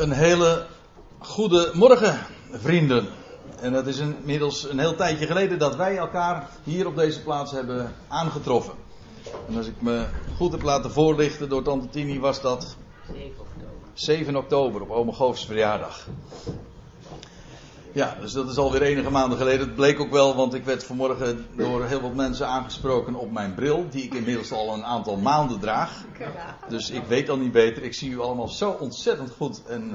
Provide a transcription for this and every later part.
Een hele goede morgen, vrienden. En het is inmiddels een heel tijdje geleden dat wij elkaar hier op deze plaats hebben aangetroffen. En als ik me goed heb laten voorlichten door Tante Tini, was dat 7 oktober, 7 oktober op Ome Goofs verjaardag. Ja, dus dat is alweer enige maanden geleden. Het bleek ook wel, want ik werd vanmorgen door heel wat mensen aangesproken op mijn bril, die ik inmiddels al een aantal maanden draag. Dus ik weet al niet beter. Ik zie u allemaal zo ontzettend goed en,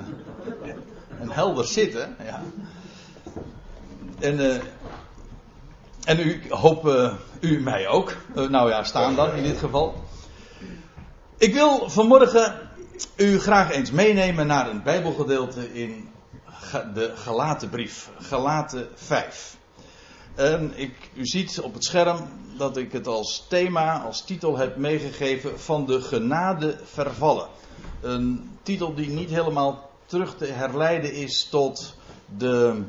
en helder zitten. Ja. En, uh, en u hoop uh, u mij ook. Uh, nou ja, staan dan in dit geval. Ik wil vanmorgen u graag eens meenemen naar een Bijbelgedeelte in de Galatenbrief, Galaten 5. En ik, u ziet op het scherm dat ik het als thema, als titel heb meegegeven van de genade vervallen. Een titel die niet helemaal terug te herleiden is tot de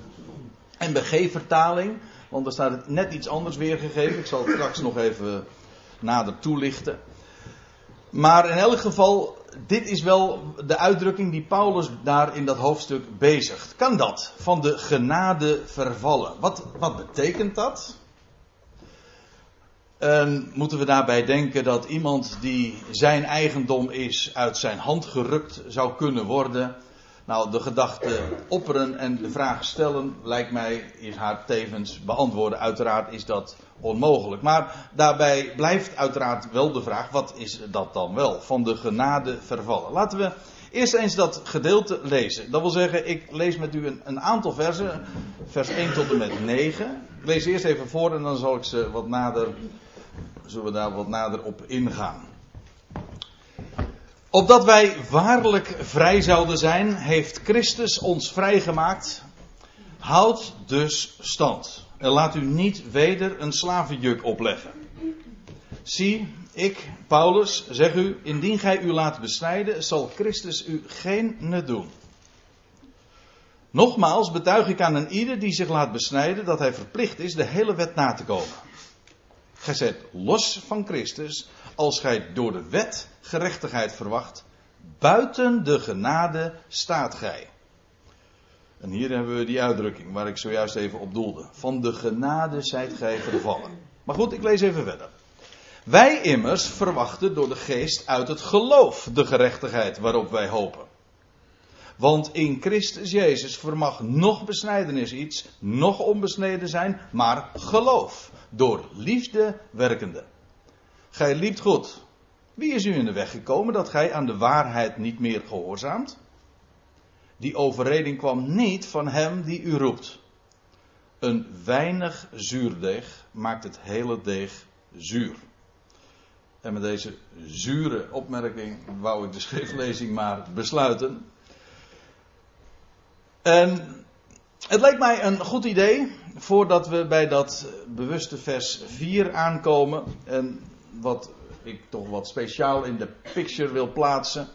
NBG-vertaling, want er staat het net iets anders weergegeven. Ik zal het straks nog even nader toelichten. Maar in elk geval, dit is wel de uitdrukking die Paulus daar in dat hoofdstuk bezigt. Kan dat? Van de genade vervallen. Wat, wat betekent dat? En moeten we daarbij denken dat iemand die zijn eigendom is uit zijn hand gerukt zou kunnen worden? Nou, de gedachte opperen en de vraag stellen, lijkt mij, is haar tevens beantwoorden. Uiteraard is dat onmogelijk. Maar daarbij blijft uiteraard wel de vraag: wat is dat dan wel? Van de genade vervallen. Laten we eerst eens dat gedeelte lezen. Dat wil zeggen, ik lees met u een, een aantal versen, vers 1 tot en met 9. Ik lees eerst even voor en dan zal ik ze wat nader, zullen we daar wat nader op ingaan. Opdat wij waarlijk vrij zouden zijn, heeft Christus ons vrijgemaakt. Houd dus stand. En laat u niet weder een slavenjuk opleggen. Zie, ik, Paulus, zeg u, indien gij u laat besnijden, zal Christus u geen nut doen. Nogmaals betuig ik aan een ieder die zich laat besnijden dat hij verplicht is de hele wet na te komen. Gij zet los van Christus als gij door de wet gerechtigheid verwacht. Buiten de genade staat gij. En hier hebben we die uitdrukking waar ik zojuist even op doelde. Van de genade zijt gij vervallen. Maar goed, ik lees even verder. Wij immers verwachten door de geest uit het geloof de gerechtigheid waarop wij hopen. Want in Christus Jezus vermag nog besnijdenis iets, nog onbesneden zijn, maar geloof. Door liefde werkende. Gij liept goed. Wie is u in de weg gekomen dat gij aan de waarheid niet meer gehoorzaamt? Die overreding kwam niet van hem die u roept. Een weinig zuurdeeg maakt het hele deeg zuur. En met deze zure opmerking wou ik de schriftlezing maar besluiten. En het lijkt mij een goed idee, voordat we bij dat bewuste vers 4 aankomen, en wat ik toch wat speciaal in de picture wil plaatsen,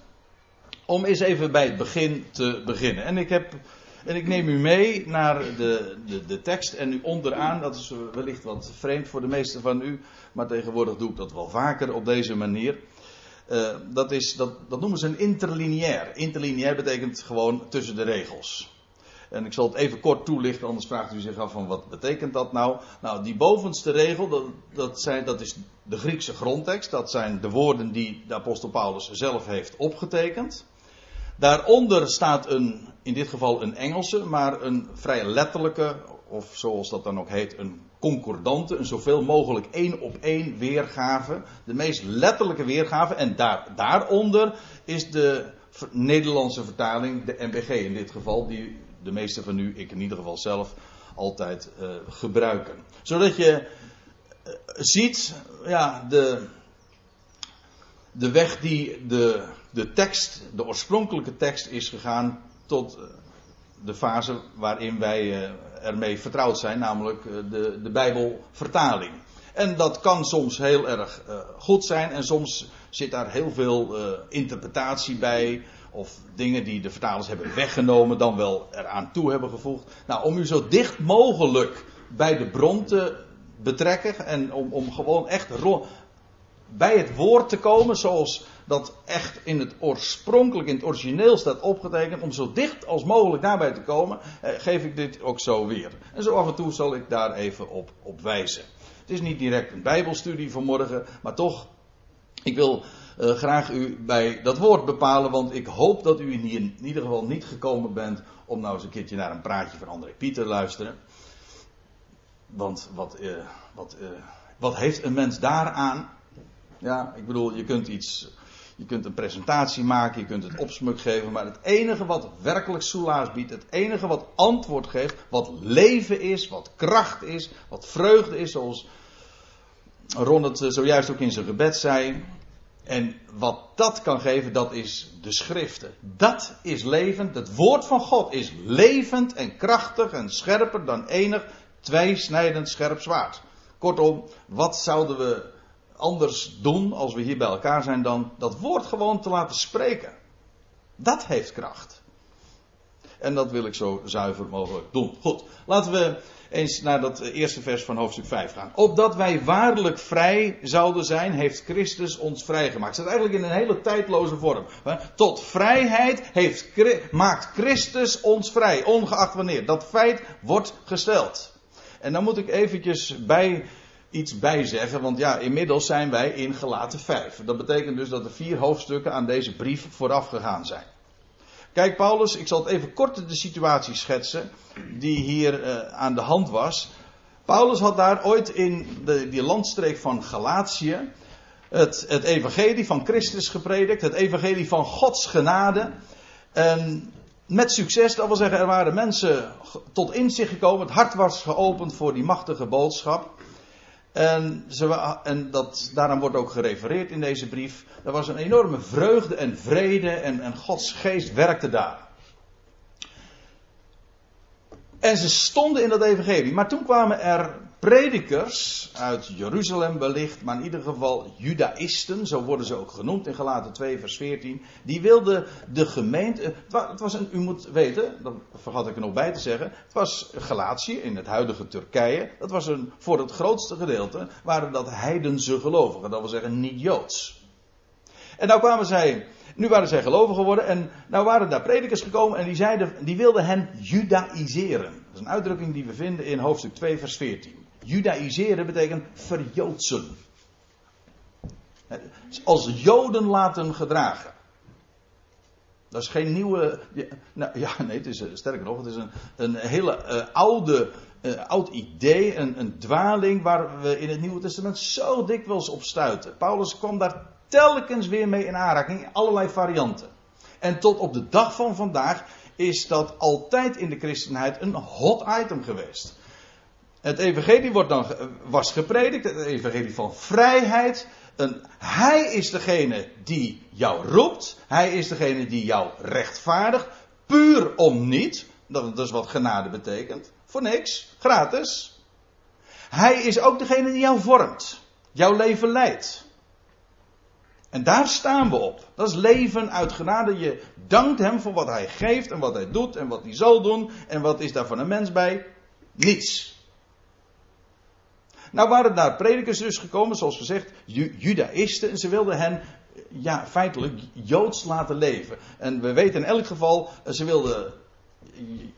om eens even bij het begin te beginnen. En ik, heb, en ik neem u mee naar de, de, de tekst en u onderaan, dat is wellicht wat vreemd voor de meesten van u, maar tegenwoordig doe ik dat wel vaker op deze manier. Uh, dat, is, dat, dat noemen ze een interlineair. Interlineair betekent gewoon tussen de regels. En ik zal het even kort toelichten, anders vraagt u zich af van wat betekent dat nou? Nou, die bovenste regel, dat, dat, zijn, dat is de Griekse grondtekst. Dat zijn de woorden die de apostel Paulus zelf heeft opgetekend. Daaronder staat een, in dit geval een Engelse, maar een vrij letterlijke, of zoals dat dan ook heet, een concordante, een zoveel mogelijk één op één weergave. De meest letterlijke weergave. En daar, daaronder is de Nederlandse vertaling, de MBG in dit geval, die de meeste van u, ik in ieder geval zelf, altijd uh, gebruiken. Zodat je uh, ziet, ja, de, de weg die de, de tekst, de oorspronkelijke tekst is gegaan tot uh, de fase waarin wij ermee vertrouwd zijn, namelijk de, de Bijbelvertaling. En dat kan soms heel erg goed zijn en soms zit daar heel veel interpretatie bij of dingen die de vertalers hebben weggenomen, dan wel eraan toe hebben gevoegd. Nou, om u zo dicht mogelijk bij de bron te betrekken en om, om gewoon echt bij het woord te komen, zoals dat echt in het oorspronkelijk, in het origineel staat opgetekend, om zo dicht als mogelijk daarbij te komen, eh, geef ik dit ook zo weer. En zo af en toe zal ik daar even op, op wijzen. Het is niet direct een Bijbelstudie vanmorgen, maar toch, ik wil uh, graag u bij dat woord bepalen, want ik hoop dat u hier in ieder geval niet gekomen bent om nou eens een keertje naar een praatje van André Pieter te luisteren. Want wat, uh, wat, uh, wat heeft een mens daaraan? Ja, ik bedoel, je kunt iets, je kunt een presentatie maken, je kunt het opsmuk geven, maar het enige wat werkelijk soelaas biedt, het enige wat antwoord geeft, wat leven is, wat kracht is, wat vreugde is, zoals Ron het zojuist ook in zijn gebed zei, en wat dat kan geven, dat is de schriften. Dat is levend. Het woord van God is levend en krachtig en scherper dan enig tweesnijdend scherp zwaard. Kortom, wat zouden we anders doen als we hier bij elkaar zijn dan dat woord gewoon te laten spreken? Dat heeft kracht. En dat wil ik zo zuiver mogelijk doen. Goed, laten we eens naar dat eerste vers van hoofdstuk 5 gaan. Opdat wij waarlijk vrij zouden zijn, heeft Christus ons vrijgemaakt. Het staat eigenlijk in een hele tijdloze vorm. Tot vrijheid heeft, maakt Christus ons vrij, ongeacht wanneer. Dat feit wordt gesteld. En dan moet ik eventjes bij iets bij zeggen, want ja, inmiddels zijn wij in gelaten 5. Dat betekent dus dat er vier hoofdstukken aan deze brief vooraf gegaan zijn. Kijk, Paulus, ik zal het even kort de situatie schetsen die hier uh, aan de hand was. Paulus had daar ooit in de, die landstreek van Galatië het, het evangelie van Christus gepredikt, het evangelie van Gods genade. En met succes, dat wil zeggen, er waren mensen tot inzicht gekomen, het hart was geopend voor die machtige boodschap. En, ze, en dat, daaraan wordt ook gerefereerd in deze brief. Er was een enorme vreugde en vrede en, en Gods geest werkte daar. En ze stonden in dat evangelie. Maar toen kwamen er predikers uit Jeruzalem wellicht, maar in ieder geval judaïsten, zo worden ze ook genoemd in Galaten 2 vers 14. Die wilden de gemeente, het was een, u moet weten, dat vergat ik er nog bij te zeggen, het was Galatië in het huidige Turkije. Dat was een, voor het grootste gedeelte waren dat heidense gelovigen, dat wil zeggen niet Joods. En nou kwamen zij nu waren zij gelovig geworden en nou waren daar predikers gekomen en die, zeiden, die wilden hen judaïseren. Dat is een uitdrukking die we vinden in hoofdstuk 2 vers 14. Judaïseren betekent verjoodsen. Als joden laten gedragen. Dat is geen nieuwe. Ja, nou, ja nee, het is, sterker nog, het is een, een hele uh, oude, uh, oud idee, een, een dwaling waar we in het Nieuwe Testament zo dikwijls op stuiten. Paulus kwam daar telkens weer mee in aanraking, in allerlei varianten. En tot op de dag van vandaag is dat altijd in de christenheid een hot item geweest. Het evangelie wordt dan, was gepredikt, het evangelie van vrijheid. Hij is degene die jou roept, hij is degene die jou rechtvaardigt, puur om niet, dat is wat genade betekent, voor niks, gratis. Hij is ook degene die jou vormt, jouw leven leidt. En daar staan we op. Dat is leven uit genade. Je dankt hem voor wat hij geeft en wat hij doet en wat hij zal doen. En wat is daar van een mens bij? Niets. Nou waren daar predikers dus gekomen, zoals gezegd, judaïsten. En ze wilden hen, ja, feitelijk joods laten leven. En we weten in elk geval, ze wilden,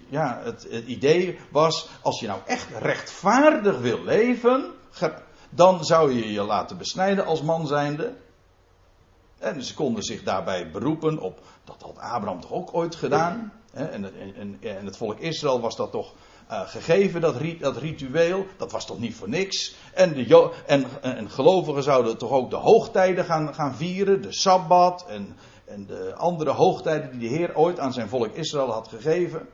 ja, het, het idee was, als je nou echt rechtvaardig wil leven, dan zou je je laten besnijden als man zijnde. En ze konden zich daarbij beroepen op, dat had Abraham toch ook ooit gedaan. En het volk Israël was dat toch uh, gegeven, dat, dat, ritueel. Dat was toch niet voor niks. En, de, en, en gelovigen zouden toch ook de hoogtijden gaan, gaan vieren, de Sabbat en, en de andere hoogtijden die de Heer ooit aan zijn volk Israël had gegeven.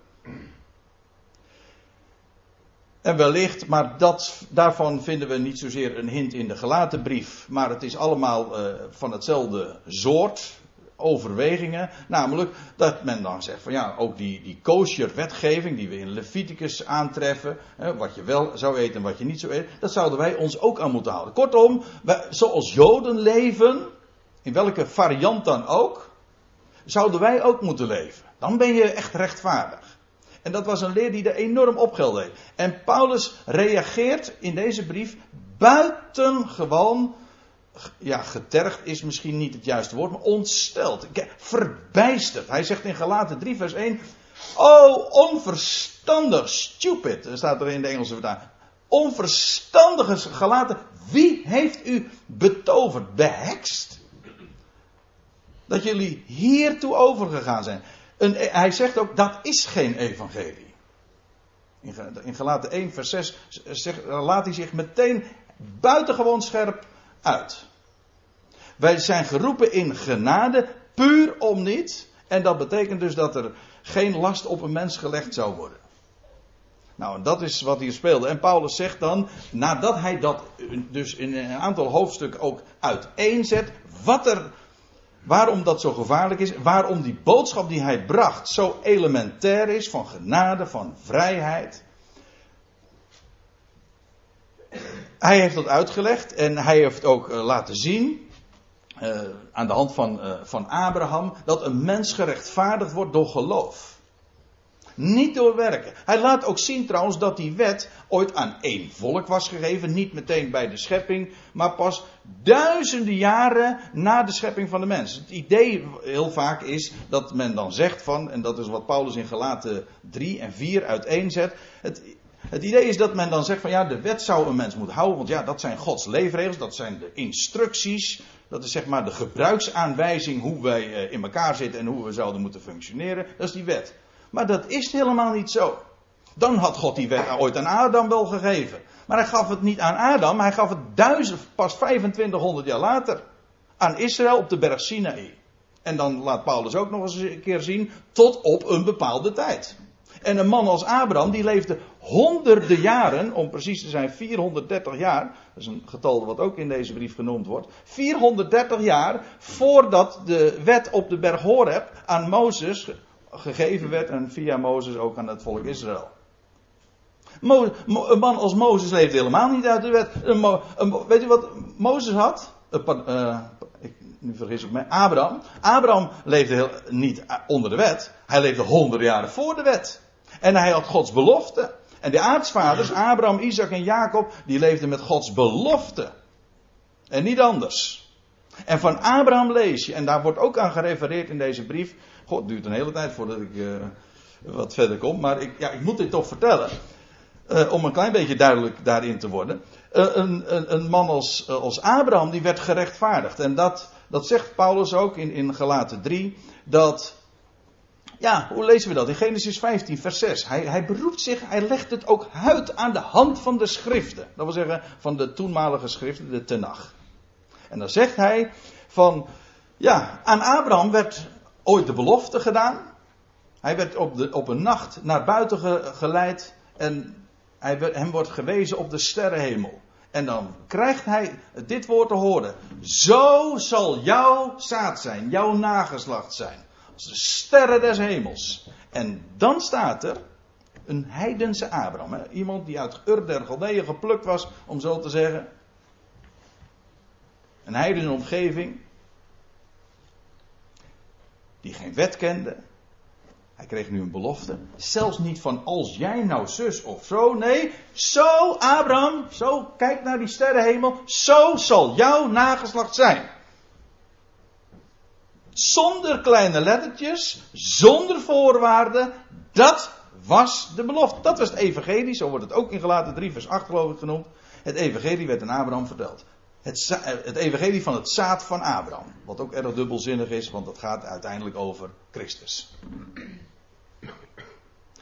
En wellicht, maar dat, daarvan vinden we niet zozeer een hint in de gelaten brief. Maar het is allemaal uh, van hetzelfde soort overwegingen. Namelijk dat men dan zegt van ja, ook die, die kosher wetgeving die we in Leviticus aantreffen. Hè, wat je wel zou eten en wat je niet zou eten. Dat zouden wij ons ook aan moeten houden. Kortom, zoals Joden leven, in welke variant dan ook, zouden wij ook moeten leven. Dan ben je echt rechtvaardig. En dat was een leer die er enorm op geld En Paulus reageert in deze brief buitengewoon ja, getergd is misschien niet het juiste woord, maar ontsteld. Verbijsterd. Hij zegt in Galaten 3, vers 1. Oh, onverstandig, stupid, staat er in de Engelse vertaling. Onverstandige Galaten, wie heeft u betoverd, behekst? Dat jullie hiertoe overgegaan zijn. hij zegt ook, dat is geen evangelie. In Galaten 1, vers 6 zegt, laat hij zich meteen buitengewoon scherp uit. Wij zijn geroepen in genade, puur om niet. En dat betekent dus dat er geen last op een mens gelegd zou worden. Nou, dat is wat hier speelde. En Paulus zegt dan, nadat hij dat dus in een aantal hoofdstukken ook uiteenzet, wat er, waarom dat zo gevaarlijk is, waarom die boodschap die hij bracht zo elementair is van genade, van vrijheid. Hij heeft dat uitgelegd en hij heeft ook eh, laten zien, uh, aan de hand van, uh, van Abraham, dat een mens gerechtvaardigd wordt door geloof. Niet door werken. Hij laat ook zien trouwens dat die wet ooit aan één volk was gegeven. Niet meteen bij de schepping, maar pas duizenden jaren na de schepping van de mens. Het idee heel vaak is dat men dan zegt van, en dat is wat Paulus in Gelaten 3 en 4 uiteenzet. Het, het idee is dat men dan zegt van ja, de wet zou een mens moeten houden, want ja, dat zijn Gods leefregels, dat zijn de instructies, dat is zeg maar de gebruiksaanwijzing hoe wij eh, in elkaar zitten en hoe we zouden moeten functioneren. Dat is die wet. Maar dat is helemaal niet zo. Dan had God die wet ooit aan Adam wel gegeven. Maar hij gaf het niet aan Adam, hij gaf het duizend, pas 2500 jaar later aan Israël op de berg Sinaï. En dan laat Paulus ook nog eens een keer zien, tot op een bepaalde tijd. En een man als Abraham, die leefde honderden jaren, om precies te zijn 430 jaar, dat is een getal wat ook in deze brief genoemd wordt, 430 jaar voordat de wet op de berg Horeb aan Mozes gegeven werd en via Mozes ook aan het volk Israël. een man als Mozes leefde helemaal niet uit de wet. weet je wat Mozes had? Uh, ik, nu vergis ik me. Abraham. Abraham leefde heel, niet onder de wet. Hij leefde honderden jaren voor de wet. En hij had Gods belofte. En de aartsvaders, Abraham, Isaac en Jacob, die leefden met Gods belofte. En niet anders. En van Abraham lees je, en daar wordt ook aan gerefereerd in deze brief. God, het duurt een hele tijd voordat ik uh, wat verder kom, maar ik, ja, ik moet dit toch vertellen. Uh, om een klein beetje duidelijk daarin te worden. Uh, een, een, een, man als, als Abraham, die werd gerechtvaardigd. En dat, dat zegt Paulus ook in, in Galaten 3. Dat ja, hoe lezen we dat? In Genesis 15, vers 6. Hij, hij beroept zich, hij legt het ook uit aan de hand van de schriften. Dat wil zeggen, van de toenmalige schriften, de Tenach. En dan zegt hij van, ja, aan Abraham werd ooit de belofte gedaan. Hij werd op, de, op een nacht naar buiten geleid en hij, hem wordt gewezen op de sterrenhemel. En dan krijgt hij dit woord te horen. Zo zal jouw zaad zijn, jouw nageslacht zijn. Als de sterren des hemels. En dan staat er een heidense Abraham. Hè? Iemand die uit Ur der Galdeeën geplukt was, om zo te zeggen. Een heidense omgeving. Die geen wet kende. Hij kreeg nu een belofte. Zelfs niet van als jij nou zus of zo. Nee, zo Abraham, zo kijk naar die sterrenhemel. Zo zal jouw nageslacht zijn. Zonder kleine lettertjes, zonder voorwaarden. Dat was de belofte. Dat was het evangelie, zo wordt het ook in gelaten 3 vers 8 geloof ik genoemd. Het evangelie werd aan Abraham verteld. Het, het, evangelie van het zaad van Abraham. Wat ook erg dubbelzinnig is, want dat gaat uiteindelijk over Christus.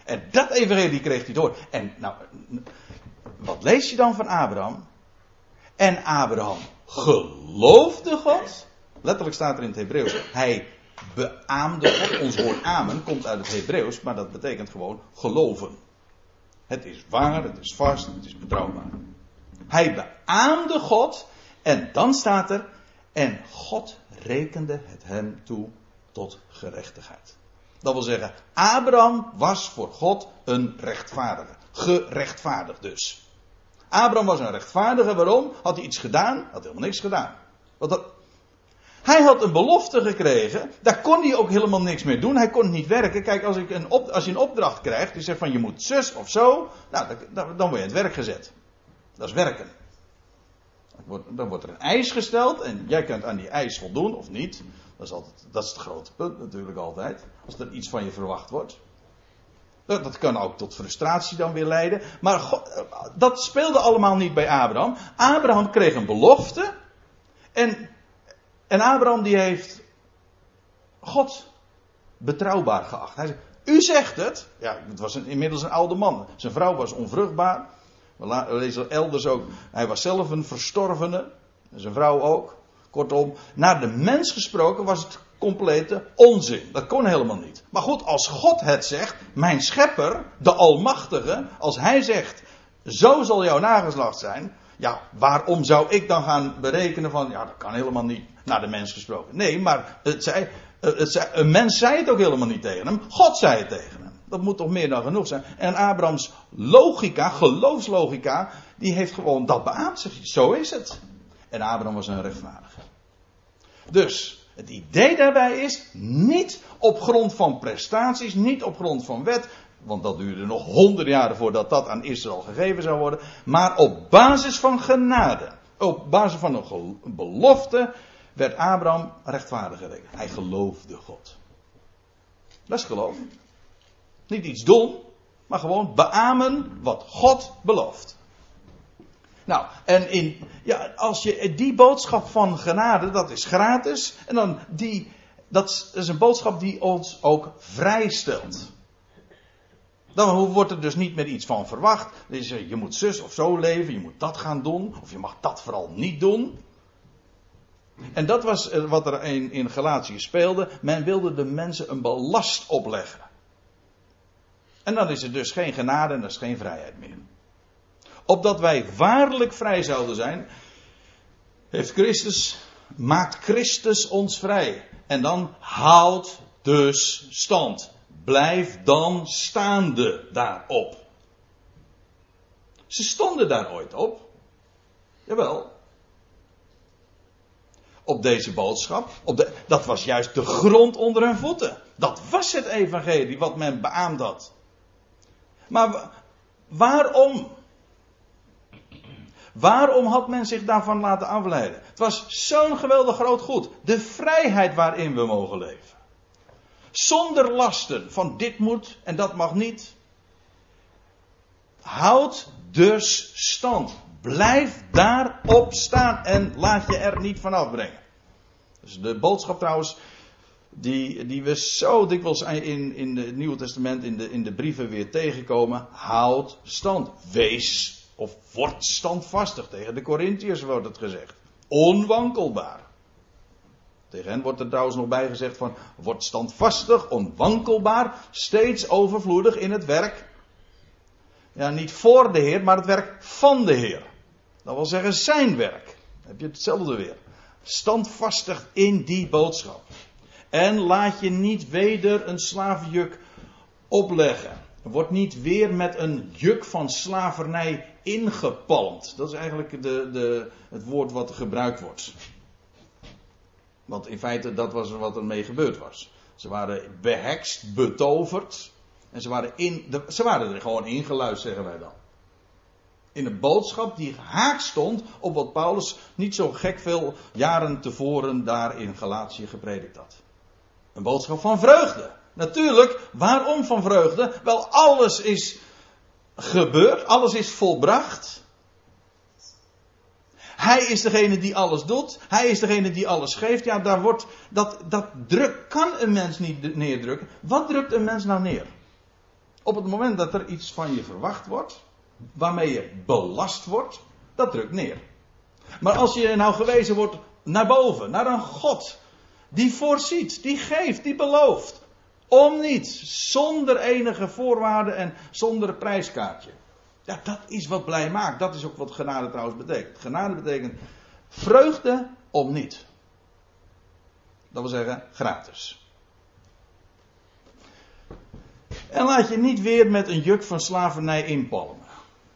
En dat evangelie kreeg hij door. En nou, wat lees je dan van Abraham? En Abraham geloofde God. Letterlijk staat er in het Hebreeuws. Hij beaamde God. Ons woord amen komt uit het Hebreeuws, maar dat betekent gewoon geloven. Het is waar, het is vast, het is betrouwbaar. Hij beaamde God en dan staat er, en God rekende het hem toe tot gerechtigheid. Dat wil zeggen, Abraham was voor God een rechtvaardige. Gerechtvaardigd dus. Abraham was een rechtvaardige, waarom? Had hij iets gedaan? Had helemaal niks gedaan. Want dat, hij had een belofte gekregen. Daar kon hij ook helemaal niks mee doen. Hij kon niet werken. Kijk, als, ik een als je een opdracht krijgt. Die zegt van je moet zus of zo. Nou, dan, dan word je het werk gezet. Dat is werken. Dan wordt er een eis gesteld en jij kunt aan die eis voldoen of niet. Dat is, altijd, dat is het grote punt natuurlijk altijd. Als er iets van je verwacht wordt. Dat, dat kan ook tot frustratie dan weer leiden. Maar God, dat speelde allemaal niet bij Abraham. Abraham kreeg een belofte. En, en Abraham die heeft God betrouwbaar geacht. Hij zei, u zegt het. Ja, het was inmiddels een oude man. Zijn vrouw was onvruchtbaar. We lezen elders ook. Hij was zelf een verstorvene. En zijn vrouw ook. Kortom, naar de mens gesproken was het complete onzin. Dat kon helemaal niet. Maar goed, als God het zegt, mijn schepper, de Almachtige, als hij zegt, zo zal jouw nageslacht zijn. Ja, waarom zou ik dan gaan berekenen van, ja, dat kan helemaal niet naar de mens gesproken. Nee, maar het zei, het zei, een mens zei het ook helemaal niet tegen hem. God zei het tegen hem. Dat moet toch meer dan genoeg zijn. En Abrahams logica, geloofslogica, die heeft gewoon dat beaamd. Zo is het. En Abraham was een rechtvaardige. Dus, het idee daarbij is niet op grond van prestaties, niet op grond van wet, want dat duurde nog honderden jaren voordat dat aan Israël gegeven zou worden, maar op basis van genade. Op basis van een belofte werd Abraham rechtvaardig gerekend. Hij geloofde God. Dat is geloof. Niet iets doen, maar gewoon beamen wat God belooft. Nou, en in, ja, als je die boodschap van genade, dat is gratis. En dan die, dat is een boodschap die ons ook vrijstelt. Dan wordt er dus niet meer iets van verwacht. Dus je moet zus of zo leven, je moet dat gaan doen, of je mag dat vooral niet doen. En dat was eh, wat er in, in Galatië speelde. Men wilde de mensen een belast opleggen. En dan is er dus geen genade en er is geen vrijheid meer. Opdat wij waarlijk vrij zouden zijn, heeft Christus, maakt Christus ons vrij. En dan houdt dus stand. Blijf dan staande daarop. Ze stonden daar ooit op. Jawel. Op deze boodschap. Op de, dat was juist de grond onder hun voeten. Dat was het evangelie wat men beaamd had. Maar waarom? Waarom had men zich daarvan laten afleiden? Het was zo'n geweldig groot goed. De vrijheid waarin we mogen leven. Zonder lasten van dit moet en dat mag niet. Houd dus stand. Blijf daarop staan en laat je er niet van afbrengen. Dus de boodschap trouwens, die, die we zo dikwijls in, in het Nieuwe Testament, in de, in de brieven weer tegenkomen. Houd stand. Wees of word standvastig. Tegen de Corinthiërs wordt het gezegd. Onwankelbaar. Tegen hen wordt er trouwens nog bij gezegd van, word standvastig, onwankelbaar, steeds overvloedig in het werk. Ja, niet voor de Heer, maar het werk van de Heer. Dat wil zeggen zijn werk. Dan heb je hetzelfde weer. Standvastig in die boodschap. En laat je niet weder een slavenjuk opleggen. Wordt niet weer met een juk van slavernij ingepalmd. Dat is eigenlijk de, de, het woord wat gebruikt wordt. Want in feite dat was wat ermee gebeurd was. Ze waren behekst, betoverd. En ze waren, in, ze waren er gewoon ingeluisterd, zeggen wij dan. In een boodschap die haak stond op wat Paulus niet zo gek veel jaren tevoren daar in Galatië gepredikt had. Een boodschap van vreugde. Natuurlijk, waarom van vreugde? Wel, alles is gebeurd, alles is volbracht. Hij is degene die alles doet. Hij is degene die alles geeft. Ja, daar wordt, dat, dat druk kan een mens niet neerdrukken. Wat drukt een mens nou neer? Op het moment dat er iets van je verwacht wordt, waarmee je belast wordt, dat drukt neer. Maar als je nou gewezen wordt naar boven, naar een God, die voorziet, die geeft, die belooft, om niets, zonder enige voorwaarden en zonder prijskaartje. Ja, dat is wat blij maakt. Dat is ook wat genade trouwens betekent. Genade betekent vreugde om niet. Dat wil zeggen gratis. En laat je niet weer met een juk van slavernij inpalmen.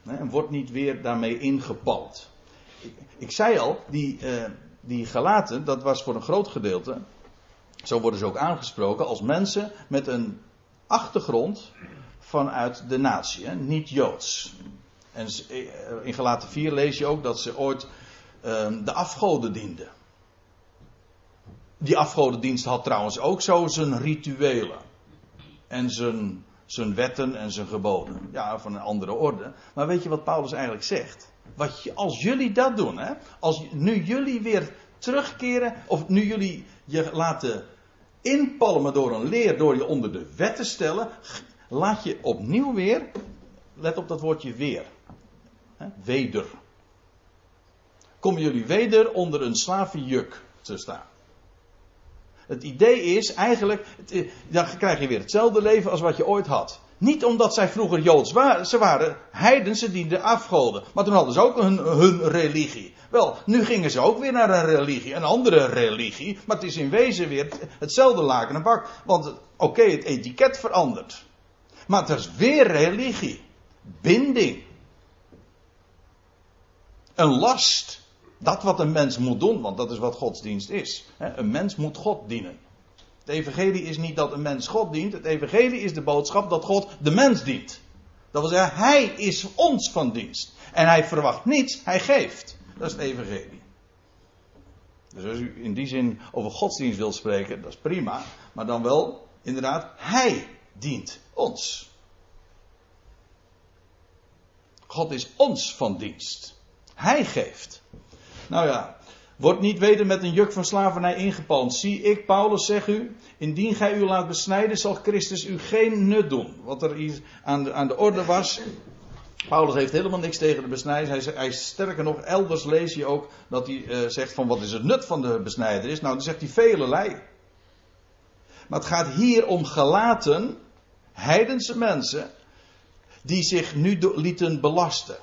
En word niet weer daarmee ingepalmd. Ik, ik zei al, die, uh, die Galaten, dat was voor een groot gedeelte zo worden ze ook aangesproken als mensen met een achtergrond vanuit de natie, niet Joods. En in Galaten 4 lees je ook dat ze ooit ehm, de afgoden dienden. Die afgodendienst had trouwens ook zo zijn rituelen. En zijn, zijn wetten en zijn geboden. Ja, van een andere orde. Maar weet je wat Paulus eigenlijk zegt? Wat als jullie dat doen, hè, als nu jullie weer terugkeren, of nu jullie je laten inpalmen door een leer, door je onder de wet te stellen, laat je opnieuw weer, let op dat woordje weer, hè, weder. Komen jullie weder onder een slavenjuk te staan. Het idee is eigenlijk, dan krijg je weer hetzelfde leven als wat je ooit had. Niet omdat zij vroeger Joods waren, ze waren heiden, ze dienden afgoden. Maar toen hadden ze ook hun, hun religie. Wel, nu gingen ze ook weer naar een religie, een andere religie. Maar het is in wezen weer hetzelfde laken en bak. Want oké, het etiket verandert. Maar het is weer religie. Binding. Een last. Dat wat een mens moet doen, want dat is wat godsdienst is. Een mens moet God dienen. Het evangelie is niet dat een mens God dient. Het evangelie is de boodschap dat God de mens dient. Dat wil zeggen, hij is ons van dienst. En hij verwacht niets, hij geeft. Dat is het evangelie. Dus als u in die zin over godsdienst wilt spreken, dat is prima. Maar dan wel, inderdaad, hij dient ons. God is ons van dienst. Hij geeft. Nou ja, Word niet weder met een juk van slavernij ingepalmd. Zie ik, Paulus, zeg u, indien gij u laat besnijden, zal Christus u geen nut doen. Wat er hier aan de, aan de orde was. Paulus heeft helemaal niks tegen de besnijdenis. Hij, hij, sterker nog, elders lees je ook dat hij uh, zegt van wat is het nut van de besnijdenis. Nou, dan zegt hij velelei. Maar het gaat hier om gelaten, heidense mensen, die zich nu lieten belasten.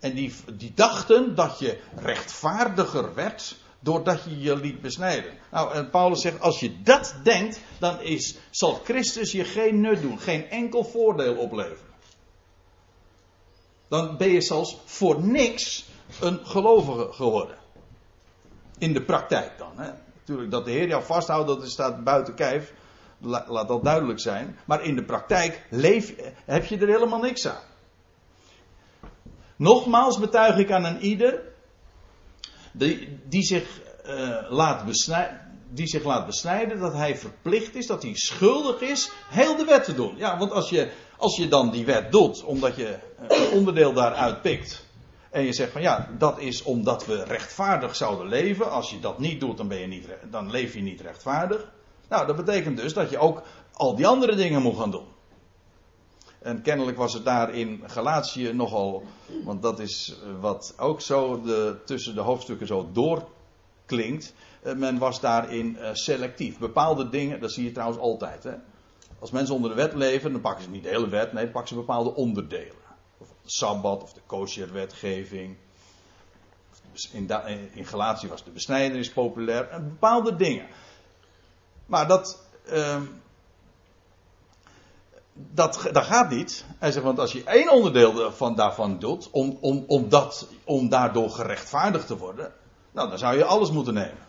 En die, die dachten dat je rechtvaardiger werd doordat je je liet besnijden. Nou, en Paulus zegt, als je dat denkt, dan is, zal Christus je geen nut doen, geen enkel voordeel opleveren. Dan ben je zelfs voor niks een gelovige geworden. In de praktijk dan. Hè. Natuurlijk, dat de Heer jou vasthoudt, dat staat buiten kijf. Laat dat duidelijk zijn. Maar in de praktijk leef, heb je er helemaal niks aan. Nogmaals betuig ik aan een ieder die, die, zich, uh, laat besnijden, die zich laat besnijden dat hij verplicht is, dat hij schuldig is, heel de wet te doen. Ja, want als je, als je dan die wet doet, omdat je een onderdeel daaruit pikt. En je zegt van ja, dat is omdat we rechtvaardig zouden leven. Als je dat niet doet, dan, ben je niet, dan leef je niet rechtvaardig. Nou, dat betekent dus dat je ook al die andere dingen moet gaan doen. En kennelijk was het daar in Galatië nogal, want dat is eh, wat ook zo de, tussen de hoofdstukken zo doorklinkt. Eh, men was daarin eh, selectief. Bepaalde dingen, dat zie je trouwens altijd. Hè? Als mensen onder de wet leven, dan pakken ze niet de hele wet, nee, dan pakken ze bepaalde onderdelen. Of de sabbat of de kosher-wetgeving. In, in Galatië was de besnijdenis populair. En bepaalde dingen. Maar dat. Uh, dat, dat gaat niet. Hij zegt, want als je één onderdeel van, daarvan doet, om, om, om, dat, om daardoor gerechtvaardigd te worden, nou, dan zou je alles moeten nemen.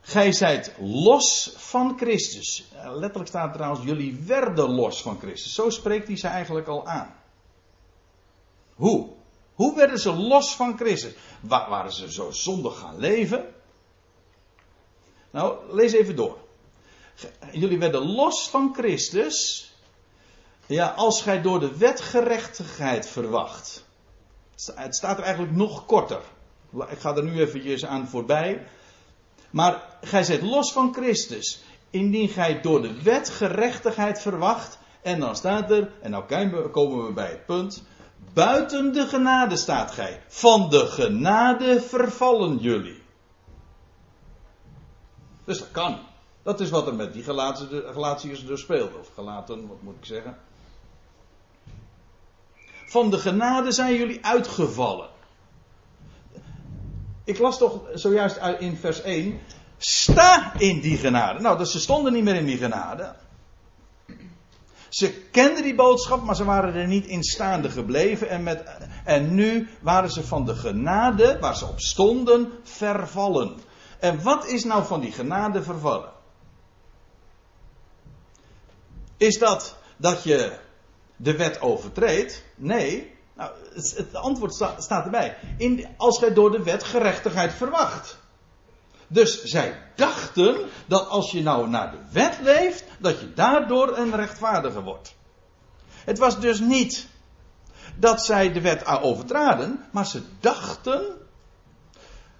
Gij zijt los van Christus. Letterlijk staat trouwens, jullie werden los van Christus. Zo spreekt hij ze eigenlijk al aan. Hoe? Hoe werden ze los van Christus? waren ze zo zondig gaan leven? Nou, lees even door jullie werden los van Christus. Ja, als gij door de wet gerechtigheid verwacht. Het staat er eigenlijk nog korter. Ik ga er nu eventjes aan voorbij. Maar gij zit los van Christus. Indien gij door de wet gerechtigheid verwacht. En dan staat er, en nou komen we bij het punt. Buiten de genade staat gij. Van de genade vervallen jullie. Dus dat kan. Dat is wat er met die Galatiërs dus speelde. Of gelaten, wat moet ik zeggen. Van de genade zijn jullie uitgevallen. Ik las toch zojuist in vers 1. Sta in die genade. Nou, dus ze stonden niet meer in die genade. Ze kenden die boodschap, maar ze waren er niet in staande gebleven. En, met, en nu waren ze van de genade, waar ze op stonden, vervallen. En wat is nou van die genade vervallen? Is dat dat je de wet overtreedt? Nee. Nou, het, antwoord sta- staat erbij. In, als gij door de wet gerechtigheid verwacht. Dus zij dachten dat als je nou naar de wet leeft, dat je daardoor een rechtvaardige wordt. Het was dus niet dat zij de wet overtraden, maar ze dachten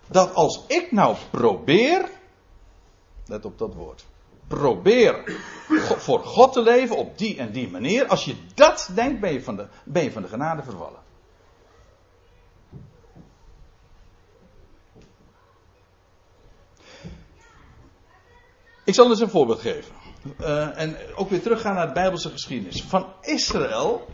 dat als ik nou probeer, let op dat woord, probeer voor God te leven op die en die manier, als je dat denkt, ben je van de, ben je van de genade vervallen. Ik zal eens een voorbeeld geven. Eh, en ook weer teruggaan naar de Bijbelse geschiedenis. Van Israël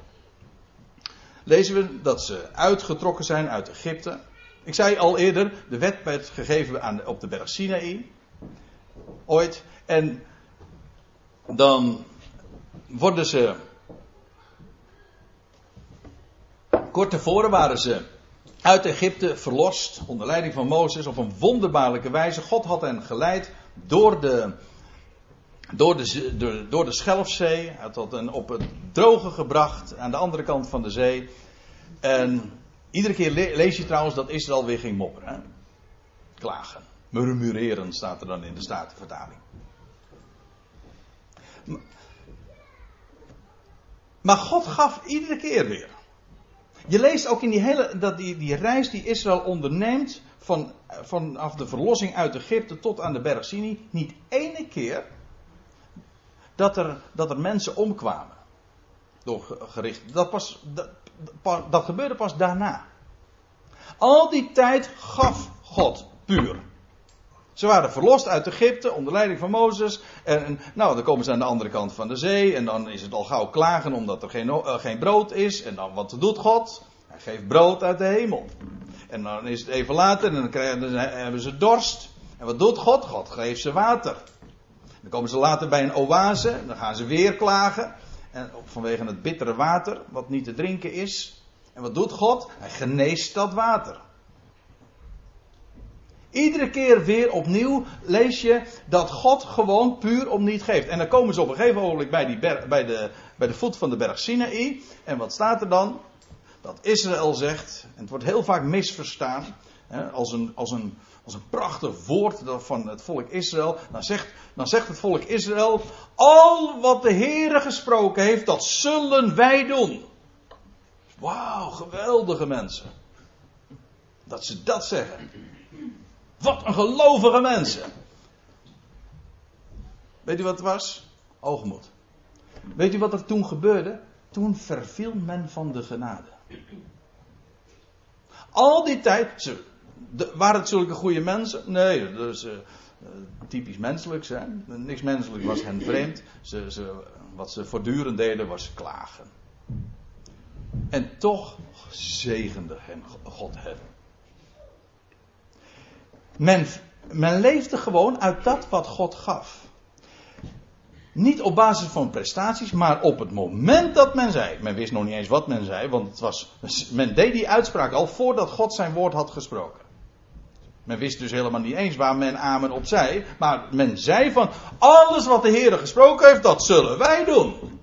lezen we dat ze uitgetrokken zijn uit Egypte. Ik zei al eerder, de wet werd gegeven aan op de berg Sinaï. Ooit. En dan worden ze. Kort tevoren waren ze uit Egypte verlost onder leiding van Mozes op een wonderbaarlijke wijze. God had hen geleid door de, door de, door, door de Schelfzee. Hij had hen op het droge gebracht aan de andere kant van de zee. En iedere keer le- lees je trouwens dat Israël weer ging mopperen. Hè? Klagen. Murmureren staat er dan in de Statenvertaling. Maar God gaf iedere keer weer. Je leest ook in die hele, dat die, die reis die Israël onderneemt van, vanaf de verlossing uit Egypte tot aan de berg Sinai, niet ene keer dat er, dat er mensen omkwamen. Door ge- gericht. Dat, pas, dat, dat gebeurde pas daarna. Al die tijd gaf God puur. Ze waren verlost uit Egypte onder leiding van Mozes. En, nou, dan komen ze aan de andere kant van de zee. En dan is het al gauw klagen omdat er geen, eh, geen brood is. En dan wat doet God? Hij geeft brood uit de hemel. En dan is het even later en dan, krijgen, dan hebben ze dorst. En wat doet God? God geeft ze water. Dan komen ze later bij een oase. Dan gaan ze weer klagen. En vanwege het bittere water, wat niet te drinken is. En wat doet God? Hij geneest dat water. Iedere keer weer opnieuw lees je dat God gewoon puur om niet geeft. En dan komen ze op een gegeven ogenblik bij, die bij, de, bij de voet van de berg Sinaï. En wat staat er dan? Dat Israël zegt, en het wordt heel vaak misverstaan, hè, als, een, als, een, als een prachtig woord van het volk Israël. Dan zegt, dan zegt het volk Israël, al wat de Heere gesproken heeft, dat zullen wij doen. Wauw, geweldige mensen. Dat ze dat zeggen. Wat een gelovige mensen. Weet u wat het was? Hoogmoed. Weet u wat er toen gebeurde? Toen verviel men van de genade. Al die tijd. Ze, de, waren het zulke goede mensen? Nee, uh, typisch menselijk zijn. Niks menselijk was hen vreemd. Ze, ze, wat ze voortdurend deden was klagen. En toch zegende hen God hen. Men, men leefde gewoon uit dat wat God gaf. Niet op basis van prestaties, maar op het moment dat men zei. Men wist nog niet eens wat men zei, want het was, men deed die uitspraak al voordat God zijn woord had gesproken. Men wist dus helemaal niet eens waar men amen op zei, maar men zei van alles wat de Heer gesproken heeft, dat zullen wij doen.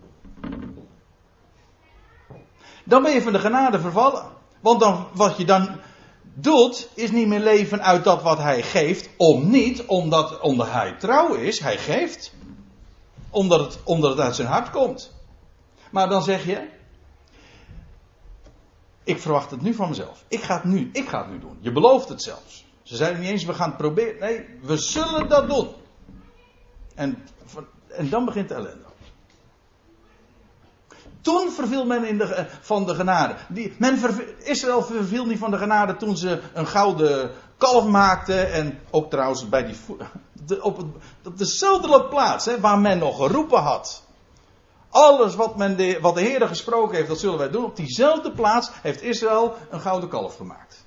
Dan ben je van de genade vervallen. Want dan, wat je dan doet, is niet meer leven uit dat wat hij geeft, om niet, omdat, omdat hij trouw is, hij geeft. Omdat het, omdat het uit zijn hart komt. Maar dan zeg je, ik verwacht het nu van mezelf. Ik ga het nu, ik ga het nu doen. Je belooft het zelfs. Ze zeiden niet eens, we gaan het proberen. Nee, we zullen dat doen. En, en dan begint de ellende. Toen verviel men in de, van de genade. Die, men Israël verviel niet van de genade toen ze een gouden kalf maakten. En ook trouwens bij die, op, het, op dezelfde plaats hè, waar men nog geroepen had. Alles wat, men de, wat de gesproken heeft, dat zullen wij doen. Op diezelfde plaats heeft Israël een gouden kalf gemaakt.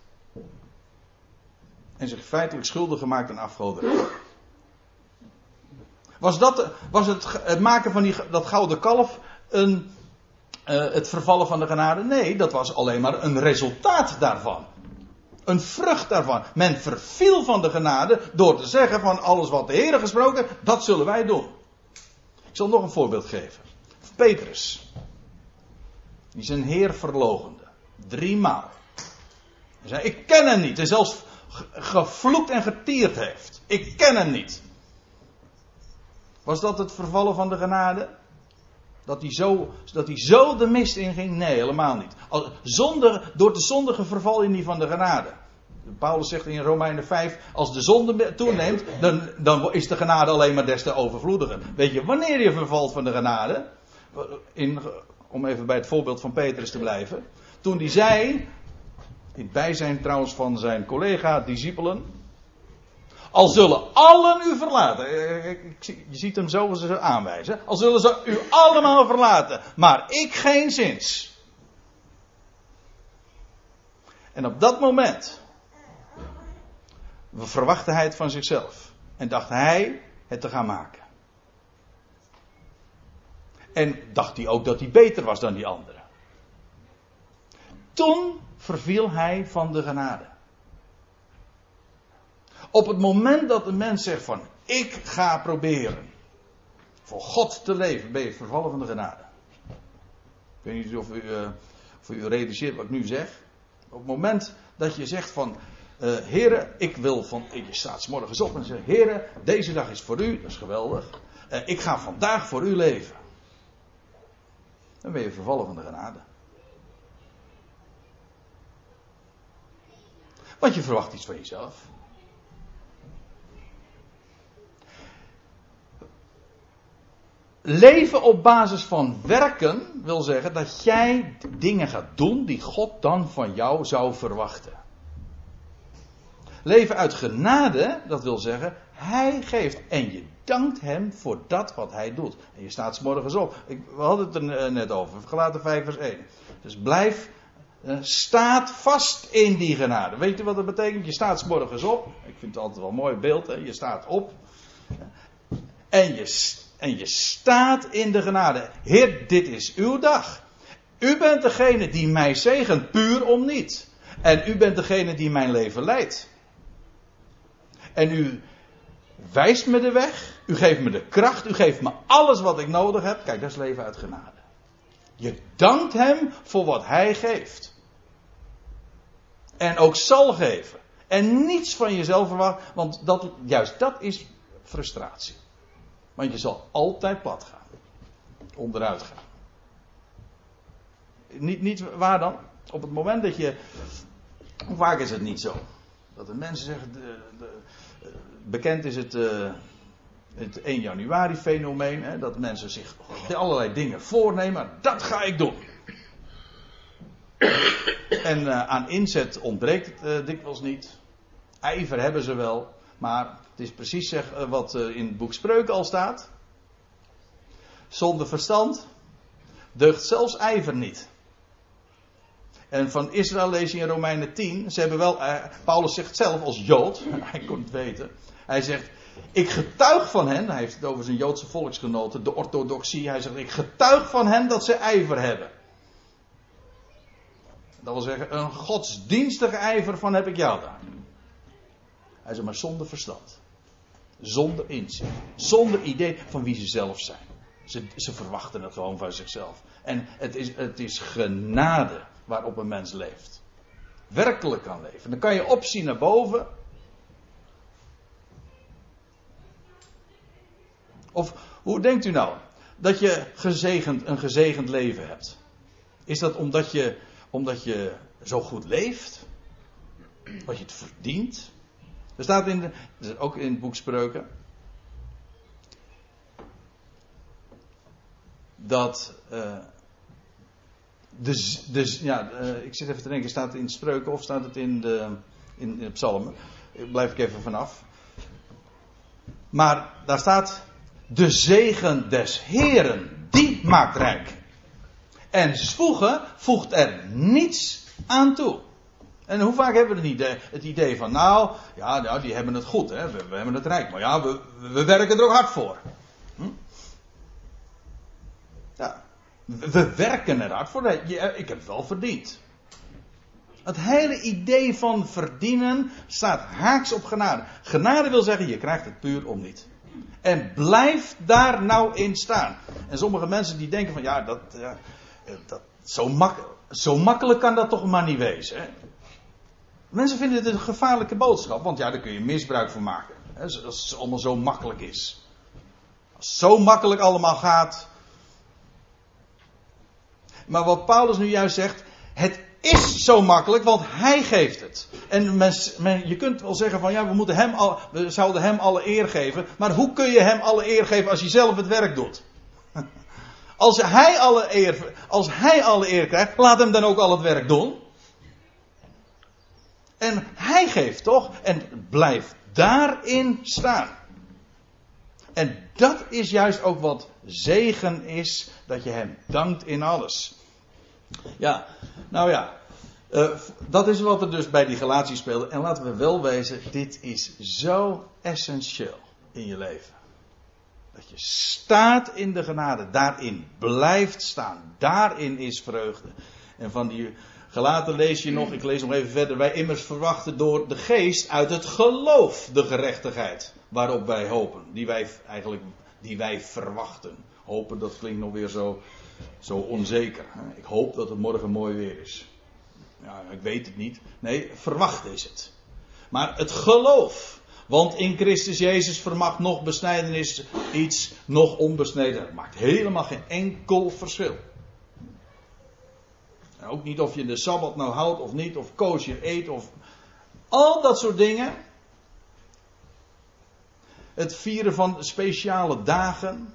En zich feitelijk schuldig gemaakt aan afgoderij. Was, dat, was het, het maken van die, dat gouden kalf een, uh, het vervallen van de genade? Nee, dat was alleen maar een resultaat daarvan. Een vrucht daarvan. Men verviel van de genade door te zeggen van alles wat de Heer gesproken, dat zullen wij doen. Ik zal nog een voorbeeld geven. Petrus. Die zijn Heer verlogende. Driemaal. Hij zei, ik ken hem niet. En zelfs gevloekt en getierd heeft. Ik ken hem niet. Was dat het vervallen van de genade? Dat hij zo, dat hij zo de mist inging? Nee, helemaal niet. Zonder, door de zondige verval in die van de genade. Paulus zegt in Romeinen 5, als de zonde toeneemt, dan, dan is de genade alleen maar des te overvloediger. Weet je wanneer je vervalt van de genade? In, om even bij het voorbeeld van Petrus te blijven. Toen hij zei, in bijzijn trouwens van zijn collega, discipelen, al zullen allen u verlaten. Je ziet hem zo ze aanwijzen. Al zullen ze u allemaal verlaten. Maar ik geen zins. En op dat moment verwachtte hij het van zichzelf. En dacht hij het te gaan maken. En dacht hij ook dat hij beter was dan die anderen. Toen verviel hij van de genade. Op het moment dat een mens zegt van ik ga proberen voor God te leven, ben je vervallen van de genade. Ik weet niet of u, of u realiseert wat ik nu zeg. Op het moment dat je zegt van uh, heren, ik wil van, je staat morgens op en zegt, heren, deze dag is voor u, dat is geweldig. Uh, ik ga vandaag voor u leven. Dan ben je vervallen van de genade. Want je verwacht iets van jezelf. Leven op basis van werken wil zeggen dat jij dingen gaat doen die God dan van jou zou verwachten. Leven uit genade, dat wil zeggen, hij geeft en je dankt hem voor dat wat hij doet. En je staat s morgens op. Ik, we hadden het er net over, gelaten 5 vers 1. Dus blijf, staat vast in die genade. Weet je wat dat betekent? Je staat morgens op. Ik vind het altijd wel een mooi beeld. Hè? Je staat op. En je, en je staat in de genade. Heer, dit is uw dag. U bent degene die mij zegent, puur om niet. En u bent degene die mijn leven leidt. En u wijst me de weg. U geeft me de kracht. U geeft me alles wat ik nodig heb. Kijk, dat is leven uit genade. Je dankt hem voor wat hij geeft. En ook zal geven. En niets van jezelf verwachten. Want dat, juist dat is frustratie. Want je zal altijd plat gaan. Onderuit gaan. Niet, niet waar dan? Op het moment dat je. Hoe vaak is het niet zo? Dat de mensen zeggen. De, de, bekend is het, uh, het 1 januari fenomeen. Hè, dat mensen zich allerlei dingen voornemen. Dat ga ik doen. En uh, aan inzet ontbreekt het uh, dikwijls niet. Ijver hebben ze wel. Maar het is precies zeg, wat in het boek Spreuken al staat. Zonder verstand deugt zelfs ijver niet. En van Israël lees je in Romeinen 10. Ze hebben wel, Paulus zegt zelf als Jood, hij kon het weten. Hij zegt, ik getuig van hen, hij heeft het over zijn Joodse volksgenoten, de orthodoxie. Hij zegt, ik getuig van hen dat ze ijver hebben. Dat wil zeggen, een godsdienstige ijver van heb ik jou daar. Hij zegt, maar zonder verstand. Zonder inzicht. Zonder idee van wie ze zelf zijn. Ze, ze verwachten het gewoon van zichzelf. En het is, het is genade waarop een mens leeft. Werkelijk kan leven. Dan kan je opzien naar boven. Of hoe denkt u nou dat je gezegend, een gezegend leven hebt? Is dat omdat je, omdat je zo goed leeft? Dat je het verdient? Er staat in ook in het boek Spreuken. Dat. Dus, dus ja, uh, ik zit even te denken, staat het in Spreuken of staat het in de, in, in de Psalmen? Blijf ik even vanaf. Maar daar staat de zegen des Heren, die maakt rijk. En zwoegen voegt er niets aan toe. En hoe vaak hebben we het idee, het idee van, nou, ja, nou, die hebben het goed, hè? We, hebben het rijk, maar ja, we, we werken er ook hard voor. Hm? Ja, we werken er hard voor. Ik heb het wel verdiend. Het hele idee van verdienen staat haaks op genade. Genade wil zeggen, je krijgt het puur om niet. En blijf daar nou in staan. En sommige mensen die denken van ja, dat, dat, Zo, mak zo makkelijk kan dat toch maar niet wezen. Hè? Mensen vinden het een gevaarlijke boodschap, want ja, daar kun je misbruik van maken. Hè, als het allemaal zo makkelijk is. Als het zo makkelijk allemaal gaat. Maar wat Paulus nu juist zegt, het is zo makkelijk, want hij geeft het. En men, men, je kunt wel zeggen van ja, we, moeten hem al, we zouden hem alle eer geven. Maar hoe kun je hem alle eer geven als je zelf het werk doet? Als hij alle eer, als hij alle eer krijgt, laat hem dan ook al het werk doen. En hij geeft toch? En blijft daarin staan. En dat is juist ook wat zegen is, dat je hem dankt in alles. Ja, nou ja, uh, dat is wat er dus bij die relatie speelde. En laten we wel wezen, dit is zo essentieel in je leven. Dat je staat in de genade, daarin blijft staan. Daarin is vreugde. En van die gelaten lees je nog, ik lees nog even verder. Wij immers verwachten door de geest uit het geloof de gerechtigheid waarop wij hopen. Die wij eigenlijk, die wij verwachten. Hopen, dat klinkt nog weer zo, zo onzeker. Ik hoop dat het morgen mooi weer is. Ja, ik weet het niet. Nee, verwacht is het. Maar het geloof want in Christus Jezus vermag nog besnijdenis iets, nog onbesneden. Het maakt helemaal geen enkel verschil. En ook niet of je de Sabbat nou houdt of niet, of koos je eet, of al dat soort dingen. Het vieren van speciale dagen.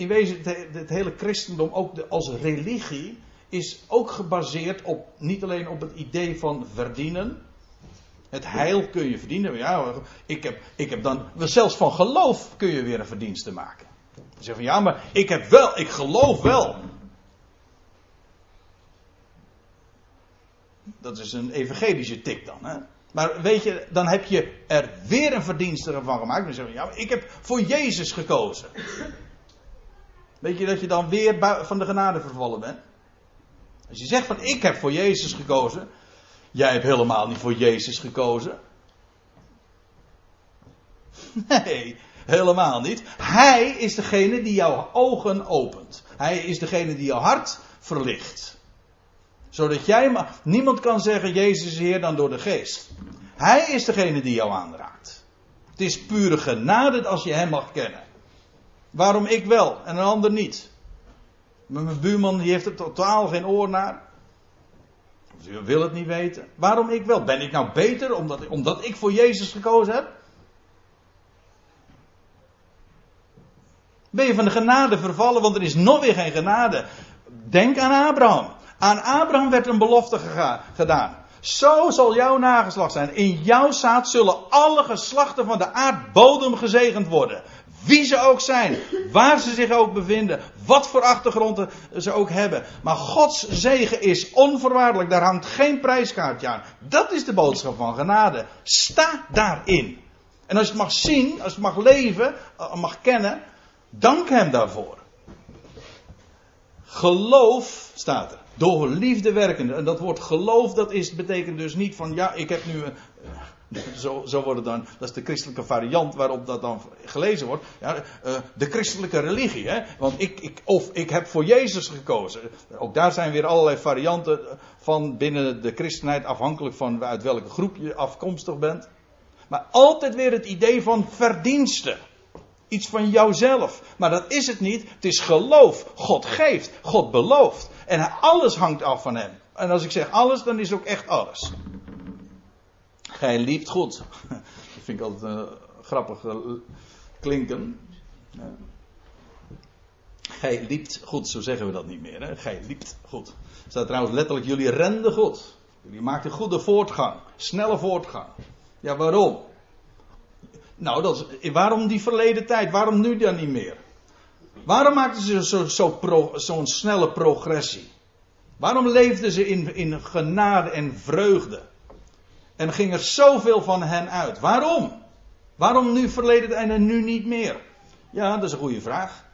In wezen, het, hele christendom, ook als religie, is ook gebaseerd op niet alleen op het idee van verdienen. Het heil kun je verdienen. Ja, ik heb, ik heb dan, zelfs van geloof kun je weer een verdienste maken. Je zegt van ja, maar ik heb wel, ik geloof wel. Dat is een evangelische tik dan. Hè? Maar weet je, dan heb je er weer een verdienste van gemaakt. Dan zeg je, ja, maar ik heb voor Jezus gekozen. Weet je dat je dan weer van de genade vervallen bent? Als je zegt van ik heb voor Jezus gekozen, Jij hebt helemaal niet voor Jezus gekozen. Nee, helemaal niet. Hij is degene die jouw ogen opent. Hij is degene die jouw hart verlicht. Zodat jij, niemand kan zeggen Jezus is Heer dan door de geest. Hij is degene die jou aanraakt. Het is pure genade als je hem mag kennen. Waarom ik wel en een ander niet? Mijn buurman die heeft er totaal geen oor naar. U wil het niet weten. Waarom ik wel? Ben ik nou beter omdat, omdat ik voor Jezus gekozen heb? Ben je van de genade vervallen, want er is nog weer geen genade. Denk aan Abraham. Aan Abraham werd een belofte gedaan. Zo zal jouw nageslacht zijn. In jouw zaad zullen alle geslachten van de aardbodem gezegend worden. Wie ze ook zijn, waar ze zich ook bevinden, wat voor achtergronden ze ook hebben. Maar Gods zegen is onvoorwaardelijk, daar hangt geen prijskaartje aan. Dat is de boodschap van genade. Sta daarin. En als je het mag zien, als je het mag leven, eh, mag kennen, dank Hem daarvoor. Geloof staat er. Door liefde werkende. En dat woord geloof, dat is, betekent dus niet van ja, ik heb nu een, zo, zo dan, dat is de christelijke variant waarop dat dan gelezen wordt. Ja, uh, de christelijke religie. Hè? Want ik, ik, of ik heb voor Jezus gekozen. Ook daar zijn weer allerlei varianten van binnen de christenheid, afhankelijk van uit welke groep je afkomstig bent. Maar altijd weer het idee van verdiensten. Iets van jouzelf. Maar dat is het niet. Het is geloof. God geeft. God belooft. En alles hangt af van hem. En als ik zeg alles, dan is ook echt alles. Gij liept goed. Dat vind ik altijd een grappig eh, klinken. Gij liept goed, zo zeggen we dat niet meer. Hè? Gij liept goed. Staat trouwens letterlijk, jullie renden goed. Jullie maakten goede voortgang. Snelle voortgang. Ja, waarom? Nou, dat is, waarom die verleden tijd? Waarom nu dan niet meer? Waarom maakten ze zo'n zo, zo snelle progressie? Waarom leefden ze in, in genade en vreugde? En ging er zoveel van hen uit. Waarom? Waarom nu verleden en nu niet meer? Ja, dat is een goede vraag.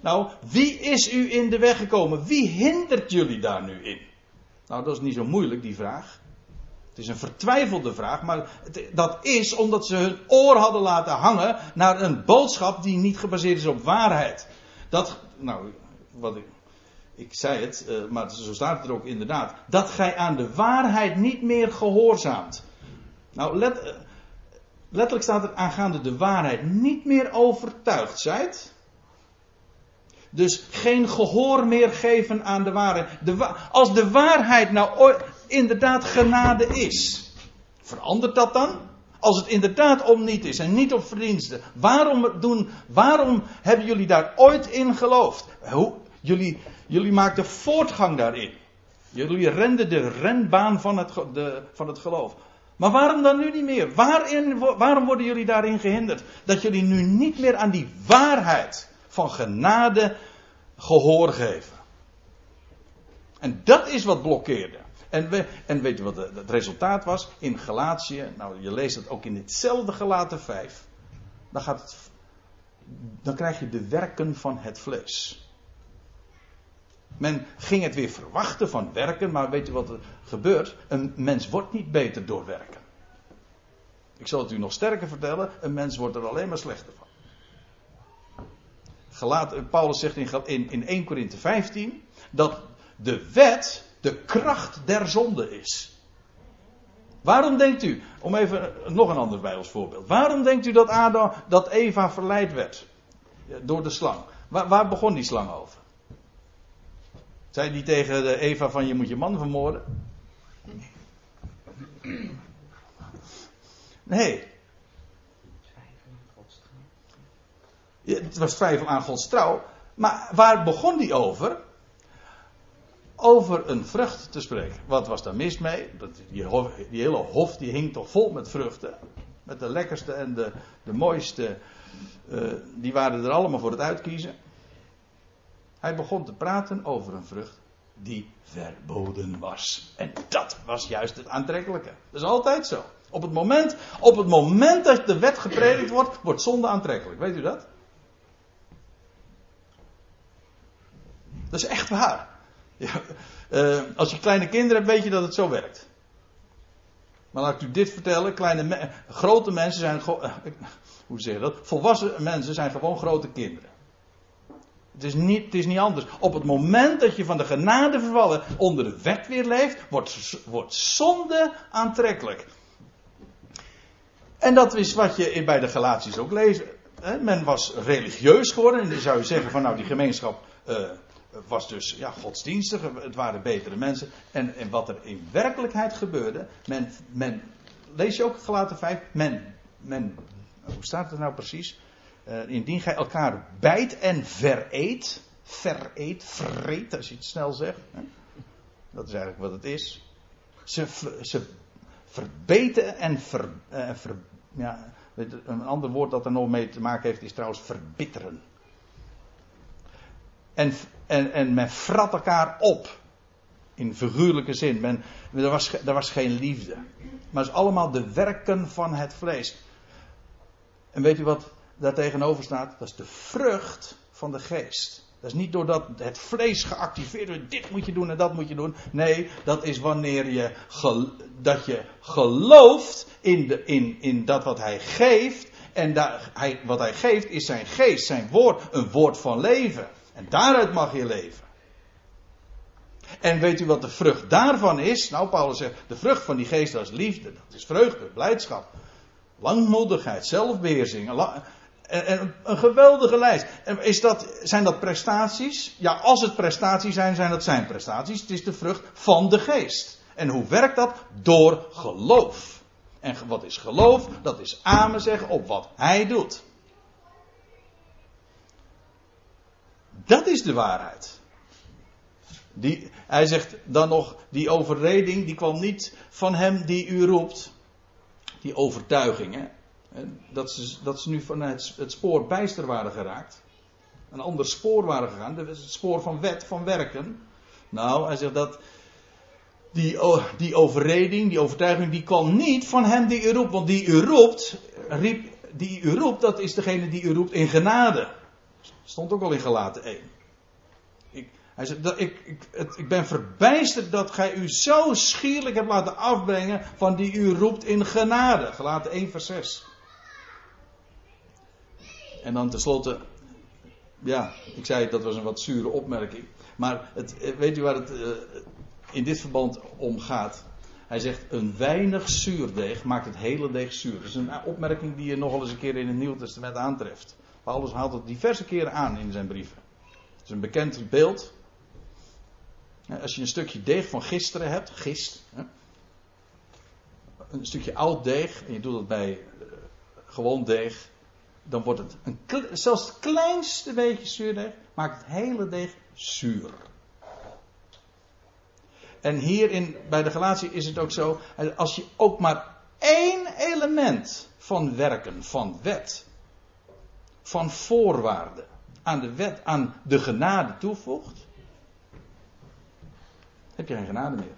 Nou, wie is u in de weg gekomen? Wie hindert jullie daar nu in? Nou, dat is niet zo moeilijk, die vraag. Het is een vertwijfelde vraag, maar dat is omdat ze hun oor hadden laten hangen naar een boodschap die niet gebaseerd is op waarheid. Dat, nou, wat ik, ik zei het, eh, maar zo staat het er ook inderdaad, dat gij aan de waarheid niet meer gehoorzaamt. Nou, eh, letterlijk staat er aangaande de waarheid niet meer overtuigd zijt. Dus geen gehoor meer geven aan de waarheid. De als de waarheid nou inderdaad genade is, verandert dat dan? Als het inderdaad om niet is en niet op verdiensten, waarom, doen, waarom hebben jullie daar ooit in geloofd? Hoe, jullie, jullie maakten voortgang daarin. Jullie renden de renbaan van het, de, van het geloof. Maar waarom dan nu niet meer? Waarin, waarom worden jullie daarin gehinderd? Dat jullie nu niet meer aan die waarheid van genade gehoor geven. En dat is wat blokkeerde. En, en weet je wat het resultaat was? In Galatië, nou je leest het ook in ditzelfde Galaten 5. Dan, gaat het, dan krijg je de werken van het vlees. Men ging het weer verwachten van werken, maar weet je wat er gebeurt? Een mens wordt niet beter door werken. Ik zal het u nog sterker vertellen: een mens wordt er alleen maar slechter van. Paulus zegt in, in, in 1 Korinthe 15 dat de wet de kracht der zonde is. Waarom denkt u, om even nog een ander bij ons voorbeeld. Waarom denkt u dat, Adam, dat Eva verleid werd door de slang? Waar, waar begon die slang over? Zei die tegen Eva van je moet je man vermoorden? Nee. Het was twijfel aan Gods trouw. Maar waar begon die over? Over een vrucht te spreken. Wat was daar mis mee? Die, die hele hof die hing toch vol met vruchten. Met de lekkerste en de, de mooiste. Uh, die waren er allemaal voor het uitkiezen. Hij begon te praten over een vrucht die verboden was. En dat was juist het aantrekkelijke. Dat is altijd zo. Op het moment, op het moment dat de wet gepredikt wordt, wordt zonde aantrekkelijk. Weet u dat? Dat is echt waar. Ja, uh, als je kleine kinderen hebt, weet je dat het zo werkt. Maar laat ik u dit vertellen: kleine grote mensen zijn. Uh, hoe zeg je dat? Volwassen mensen zijn gewoon grote kinderen. Het is, niet, het is niet anders. Op het moment dat je van de genade vervallen onder de wet weer leeft, wordt, wordt zonde aantrekkelijk. En dat is wat je bij de Galatiërs ook leest. Men was religieus geworden. En dan zou je zeggen van nou die gemeenschap uh, was dus ja, godsdienstig. Het waren betere mensen. En, en wat er in werkelijkheid gebeurde. Men, men lees je ook Galaten 5. Men, men, hoe staat het nou precies? Uh, indien gij elkaar bijt en vereet. Vereet, vreet, als je het snel zegt. Hè? Dat is eigenlijk wat het is. Ze, ze verbeten en ver, ja, een ander woord dat er nog mee te maken heeft is trouwens verbitteren. En, en, en men frat elkaar op. In figuurlijke zin. Men, er, was, er was geen liefde. Maar het is allemaal de werken van het vlees. En weet u wat daar tegenover staat? Dat is de vrucht van de geest. Dat is niet doordat het vlees geactiveerd wordt. Dit moet je doen en dat moet je doen. Nee, dat is wanneer je, dat je gelooft in, de, in, in dat wat hij geeft. En daar, hij, wat hij geeft is zijn geest, zijn woord. Een woord van leven. En daaruit mag je leven. En weet u wat de vrucht daarvan is? Nou, Paulus zegt, de vrucht van die geest is liefde. Dat is vreugde, blijdschap, langmoedigheid, zelfbeheersing. En, een geweldige lijst. Is dat, zijn dat prestaties? Ja, als het prestaties zijn, zijn dat zijn prestaties. Het is de vrucht van de geest. En hoe werkt dat? Door geloof. En wat is geloof? Dat is amen zeggen op wat hij doet. Dat is de waarheid. Die, hij zegt dan nog, die overreding die kwam niet van hem die u roept. Die overtuiging, hè? Dat ze, dat nu van het, spoor bijster waren geraakt. Een ander spoor waren gegaan. Het spoor van wet, van werken. Nou, hij zegt dat. Die, die overreding, die overtuiging, die kwam niet van hem die u roept. Want die u roept, riep, die u roept, dat is degene die u roept in genade. Stond ook al in gelaten 1. Ik, hij zegt, dat, ik, ik, het, ik ben verbijsterd dat gij u zo schierlijk hebt laten afbrengen van die u roept in genade. Gelaten 1 vers 6. En dan tenslotte, ja, ik zei dat was een wat zure opmerking. Maar het, eh, weet u waar het uh, in dit verband om gaat? Hij zegt: een weinig zuurdeeg maakt het hele deeg zuur. Dat is een opmerking die je nogal eens een keer in het Nieuwe Testament aantreft. Paulus haalt het diverse keren aan in zijn brieven. Het is een bekend beeld. Als je een stukje deeg van gisteren hebt, gist, een stukje oud deeg, en je doet dat bij gewoon deeg, dan wordt het een, zelfs het kleinste beetje zuurdeeg, maakt het hele deeg zuur. En hierin bij de relatie is het ook zo, als je ook maar één element van werken, van wet, van voorwaarden aan de wet, aan de genade toevoegt, heb je geen genade meer.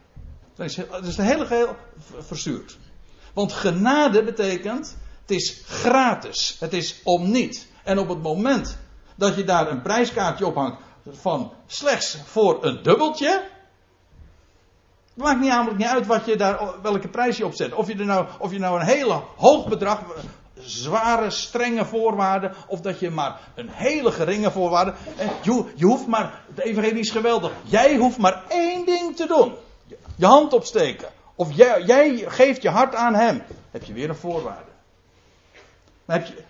Dan is het is de hele geheel verzuurd. Want genade betekent het is gratis. Het is om niet. En op het moment dat je daar een prijskaartje ophangt van slechts voor een dubbeltje. Het maakt niet namelijk niet uit wat je daar, welke prijs je opzet. Of je, er nou, of je nou een hele hoog bedrag, zware, strenge voorwaarden, of dat je maar een hele geringe voorwaarde. Je, je hoeft maar, het evangelie is geweldig. Jij hoeft maar één ding te doen. Je hand opsteken. Of jij, jij geeft je hart aan hem. Heb je weer een voorwaarde. Dan heb je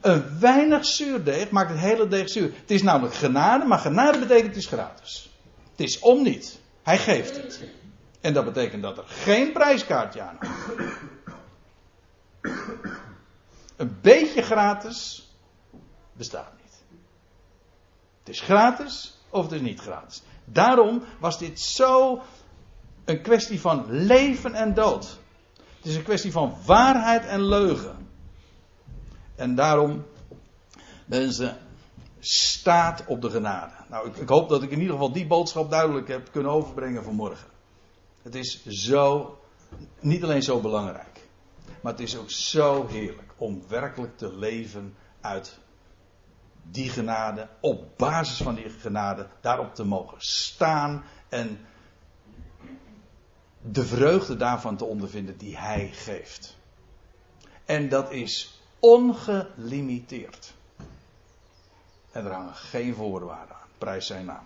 een weinig zuurdeeg maakt het hele deeg zuur. Het is namelijk genade, maar genade betekent het is gratis. Het is om niet. Hij geeft het. En dat betekent dat er geen prijskaartje aan Een beetje gratis bestaat niet. Het is gratis of het is niet gratis. Daarom was dit zo een kwestie van leven en dood. Het is een kwestie van waarheid en leugen. En daarom, mensen, staat op de genade. Nou, ik, ik, hoop dat ik in ieder geval die boodschap duidelijk heb kunnen overbrengen vanmorgen. Het is zo, niet alleen zo belangrijk, maar het is ook zo heerlijk om werkelijk te leven uit die genade, op basis van die genade, daarop te mogen staan en de vreugde daarvan te ondervinden die Hij geeft. En dat is ongelimiteerd. En er hangen geen voorwaarden aan. Prijs zijn naam.